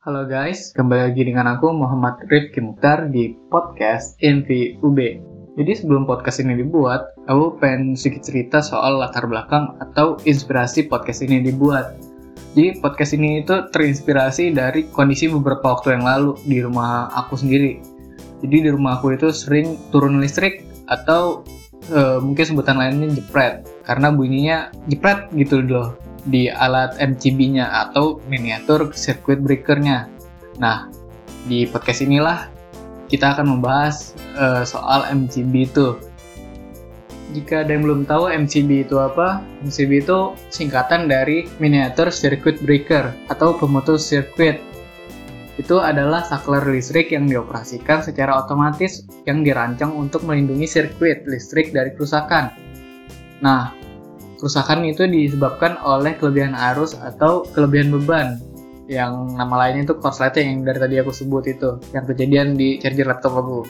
Halo guys, kembali lagi dengan aku Muhammad Rifki Mukhtar di podcast NVUB. Jadi sebelum podcast ini dibuat, aku pengen sedikit cerita soal latar belakang atau inspirasi podcast ini dibuat. Jadi podcast ini itu terinspirasi dari kondisi beberapa waktu yang lalu di rumah aku sendiri. Jadi di rumah aku itu sering turun listrik atau e, mungkin sebutan lainnya jepret karena bunyinya jepret gitu loh di alat MCB-nya atau miniatur circuit breaker-nya. Nah, di podcast inilah kita akan membahas uh, soal MCB itu. Jika ada yang belum tahu MCB itu apa, MCB itu singkatan dari miniatur circuit breaker atau pemutus sirkuit. Itu adalah saklar listrik yang dioperasikan secara otomatis yang dirancang untuk melindungi sirkuit listrik dari kerusakan. Nah, Kerusakan itu disebabkan oleh kelebihan arus atau kelebihan beban yang nama lainnya itu korsleting yang dari tadi aku sebut itu yang kejadian di charger laptop aku.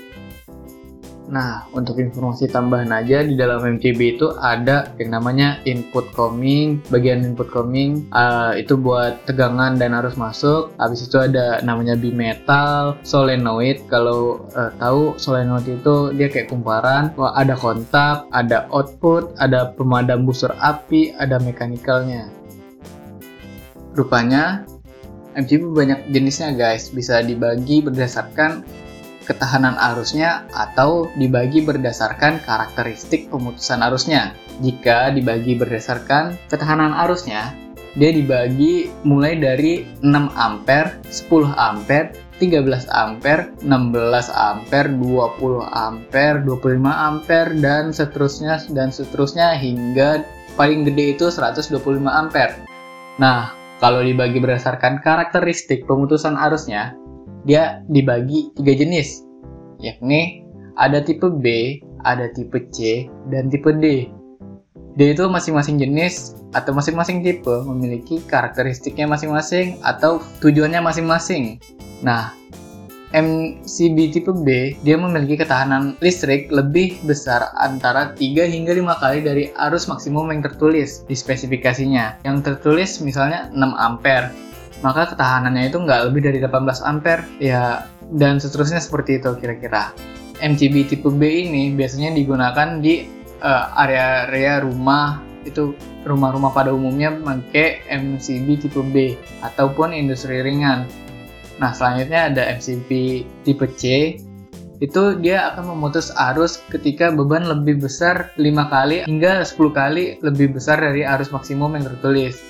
Nah, untuk informasi tambahan aja di dalam MCB itu ada yang namanya input coming, bagian input coming uh, itu buat tegangan dan arus masuk. Habis itu ada namanya bimetal, solenoid. Kalau uh, tahu solenoid itu dia kayak kumparan, Wah, ada kontak, ada output, ada pemadam busur api, ada mekanikalnya. Rupanya MCB banyak jenisnya guys, bisa dibagi berdasarkan ketahanan arusnya atau dibagi berdasarkan karakteristik pemutusan arusnya. Jika dibagi berdasarkan ketahanan arusnya, dia dibagi mulai dari 6 ampere, 10 ampere, 13 ampere, 16 ampere, 20 ampere, 25 ampere dan seterusnya dan seterusnya hingga paling gede itu 125 ampere. Nah, kalau dibagi berdasarkan karakteristik pemutusan arusnya, dia dibagi tiga jenis, yakni ada tipe B, ada tipe C, dan tipe D. D itu masing-masing jenis atau masing-masing tipe memiliki karakteristiknya masing-masing atau tujuannya masing-masing. Nah, MCB tipe B dia memiliki ketahanan listrik lebih besar antara 3 hingga 5 kali dari arus maksimum yang tertulis di spesifikasinya. Yang tertulis misalnya 6 ampere maka ketahanannya itu nggak lebih dari 18 ampere ya dan seterusnya seperti itu kira-kira. MCB tipe B ini biasanya digunakan di eh, area-area uh, rumah itu rumah-rumah pada umumnya memakai MCB tipe B ataupun industri ringan. Nah selanjutnya ada MCB tipe C itu dia akan memutus arus ketika beban lebih besar 5 kali hingga 10 kali lebih besar dari arus maksimum yang tertulis.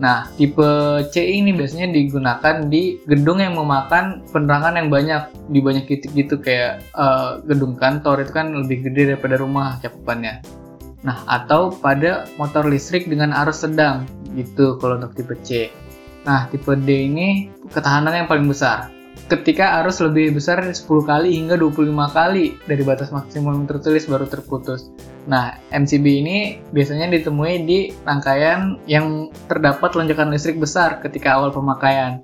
Nah, tipe C ini biasanya digunakan di gedung yang memakan penerangan yang banyak di banyak titik gitu kayak uh, gedung kantor itu kan lebih gede daripada rumah cakupannya. Nah, atau pada motor listrik dengan arus sedang gitu kalau untuk tipe C. Nah, tipe D ini ketahanan yang paling besar ketika arus lebih besar 10 kali hingga 25 kali dari batas maksimum tertulis baru terputus. Nah, MCB ini biasanya ditemui di rangkaian yang terdapat lonjakan listrik besar ketika awal pemakaian.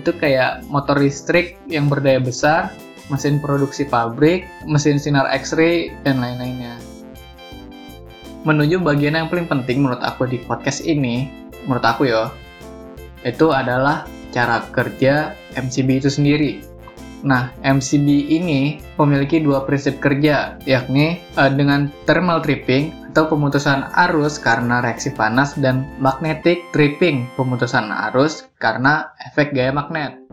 Itu kayak motor listrik yang berdaya besar, mesin produksi pabrik, mesin sinar X-ray, dan lain-lainnya. Menuju bagian yang paling penting menurut aku di podcast ini, menurut aku ya, itu adalah cara kerja MCB itu sendiri. Nah, MCB ini memiliki dua prinsip kerja, yakni uh, dengan thermal tripping atau pemutusan arus karena reaksi panas dan magnetic tripping, pemutusan arus karena efek gaya magnet.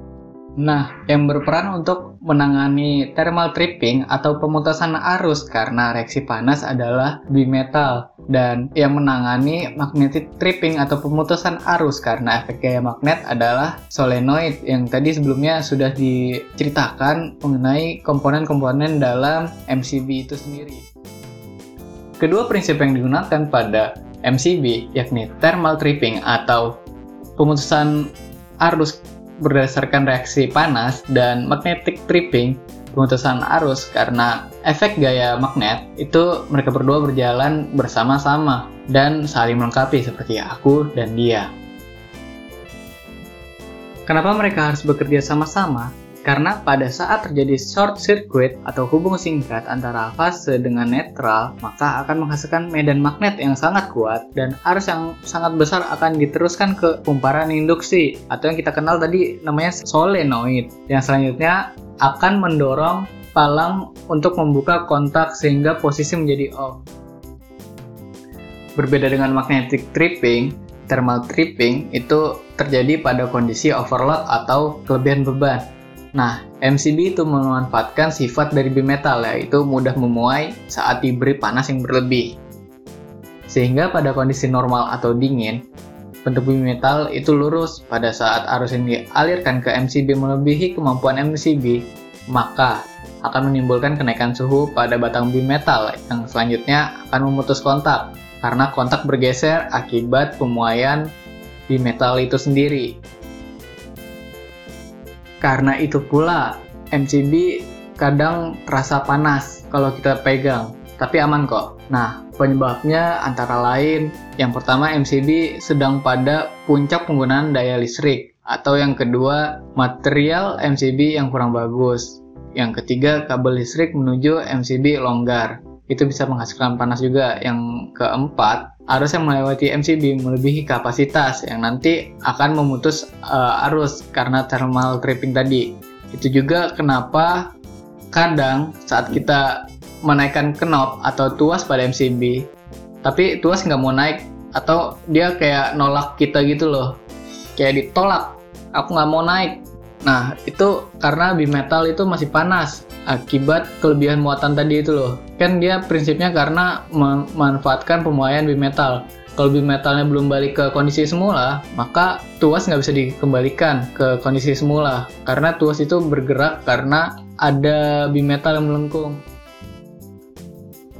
Nah, yang berperan untuk menangani thermal tripping atau pemutusan arus karena reaksi panas adalah bimetal dan yang menangani magnetic tripping atau pemutusan arus karena efek gaya magnet adalah solenoid yang tadi sebelumnya sudah diceritakan mengenai komponen-komponen dalam MCB itu sendiri. Kedua prinsip yang digunakan pada MCB yakni thermal tripping atau pemutusan arus berdasarkan reaksi panas dan magnetic tripping pemutusan arus karena efek gaya magnet itu mereka berdua berjalan bersama-sama dan saling melengkapi seperti aku dan dia. Kenapa mereka harus bekerja sama-sama? Karena pada saat terjadi short circuit atau hubung singkat antara fase dengan netral, maka akan menghasilkan medan magnet yang sangat kuat dan arus yang sangat besar akan diteruskan ke kumparan induksi atau yang kita kenal tadi namanya solenoid. Yang selanjutnya akan mendorong palang untuk membuka kontak sehingga posisi menjadi off. Berbeda dengan magnetic tripping, thermal tripping itu terjadi pada kondisi overload atau kelebihan beban. Nah, MCB itu memanfaatkan sifat dari bimetal yaitu mudah memuai saat diberi panas yang berlebih. Sehingga pada kondisi normal atau dingin, bentuk bimetal itu lurus pada saat arus yang dialirkan ke MCB melebihi kemampuan MCB, maka akan menimbulkan kenaikan suhu pada batang bimetal yang selanjutnya akan memutus kontak karena kontak bergeser akibat pemuaian bimetal itu sendiri. Karena itu pula, MCB kadang terasa panas kalau kita pegang, tapi aman kok. Nah, penyebabnya antara lain, yang pertama MCB sedang pada puncak penggunaan daya listrik, atau yang kedua, material MCB yang kurang bagus. Yang ketiga, kabel listrik menuju MCB longgar. Itu bisa menghasilkan panas juga. Yang keempat, arus yang melewati MCB melebihi kapasitas yang nanti akan memutus uh, arus karena thermal tripping tadi. Itu juga kenapa kadang saat kita menaikkan knob atau tuas pada MCB, tapi tuas nggak mau naik atau dia kayak nolak kita gitu loh, kayak ditolak. Aku nggak mau naik. Nah, itu karena bimetal itu masih panas akibat kelebihan muatan tadi itu loh. Kan dia prinsipnya karena memanfaatkan pemuaian bimetal. Kalau bimetalnya belum balik ke kondisi semula, maka tuas nggak bisa dikembalikan ke kondisi semula. Karena tuas itu bergerak karena ada bimetal yang melengkung.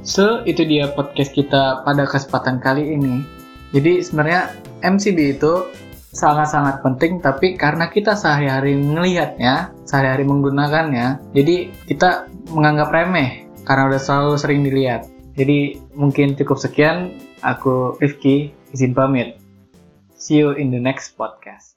So, itu dia podcast kita pada kesempatan kali ini. Jadi sebenarnya MCB itu sangat-sangat penting tapi karena kita sehari-hari melihatnya, sehari-hari menggunakannya, jadi kita menganggap remeh karena udah selalu sering dilihat. Jadi mungkin cukup sekian, aku Rifki, izin pamit. See you in the next podcast.